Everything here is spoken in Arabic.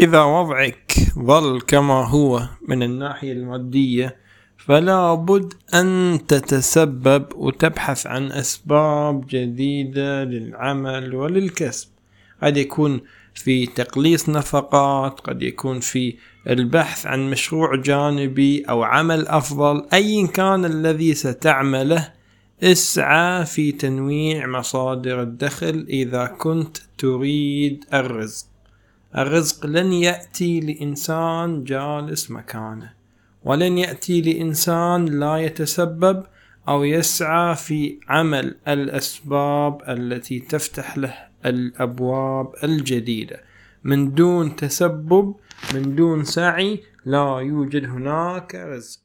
إذا وضعك ظل كما هو من الناحية المادية فلا بد أن تتسبب وتبحث عن أسباب جديدة للعمل وللكسب. قد يكون في تقليص نفقات قد يكون في البحث عن مشروع جانبي أو عمل أفضل أيا كان الذي ستعمله اسعى في تنويع مصادر الدخل إذا كنت تريد الرزق. الرزق لن يأتي لإنسان جالس مكانه ولن يأتي لإنسان لا يتسبب أو يسعى في عمل الأسباب التي تفتح له الأبواب الجديدة. من دون تسبب من دون سعي لا يوجد هناك رزق.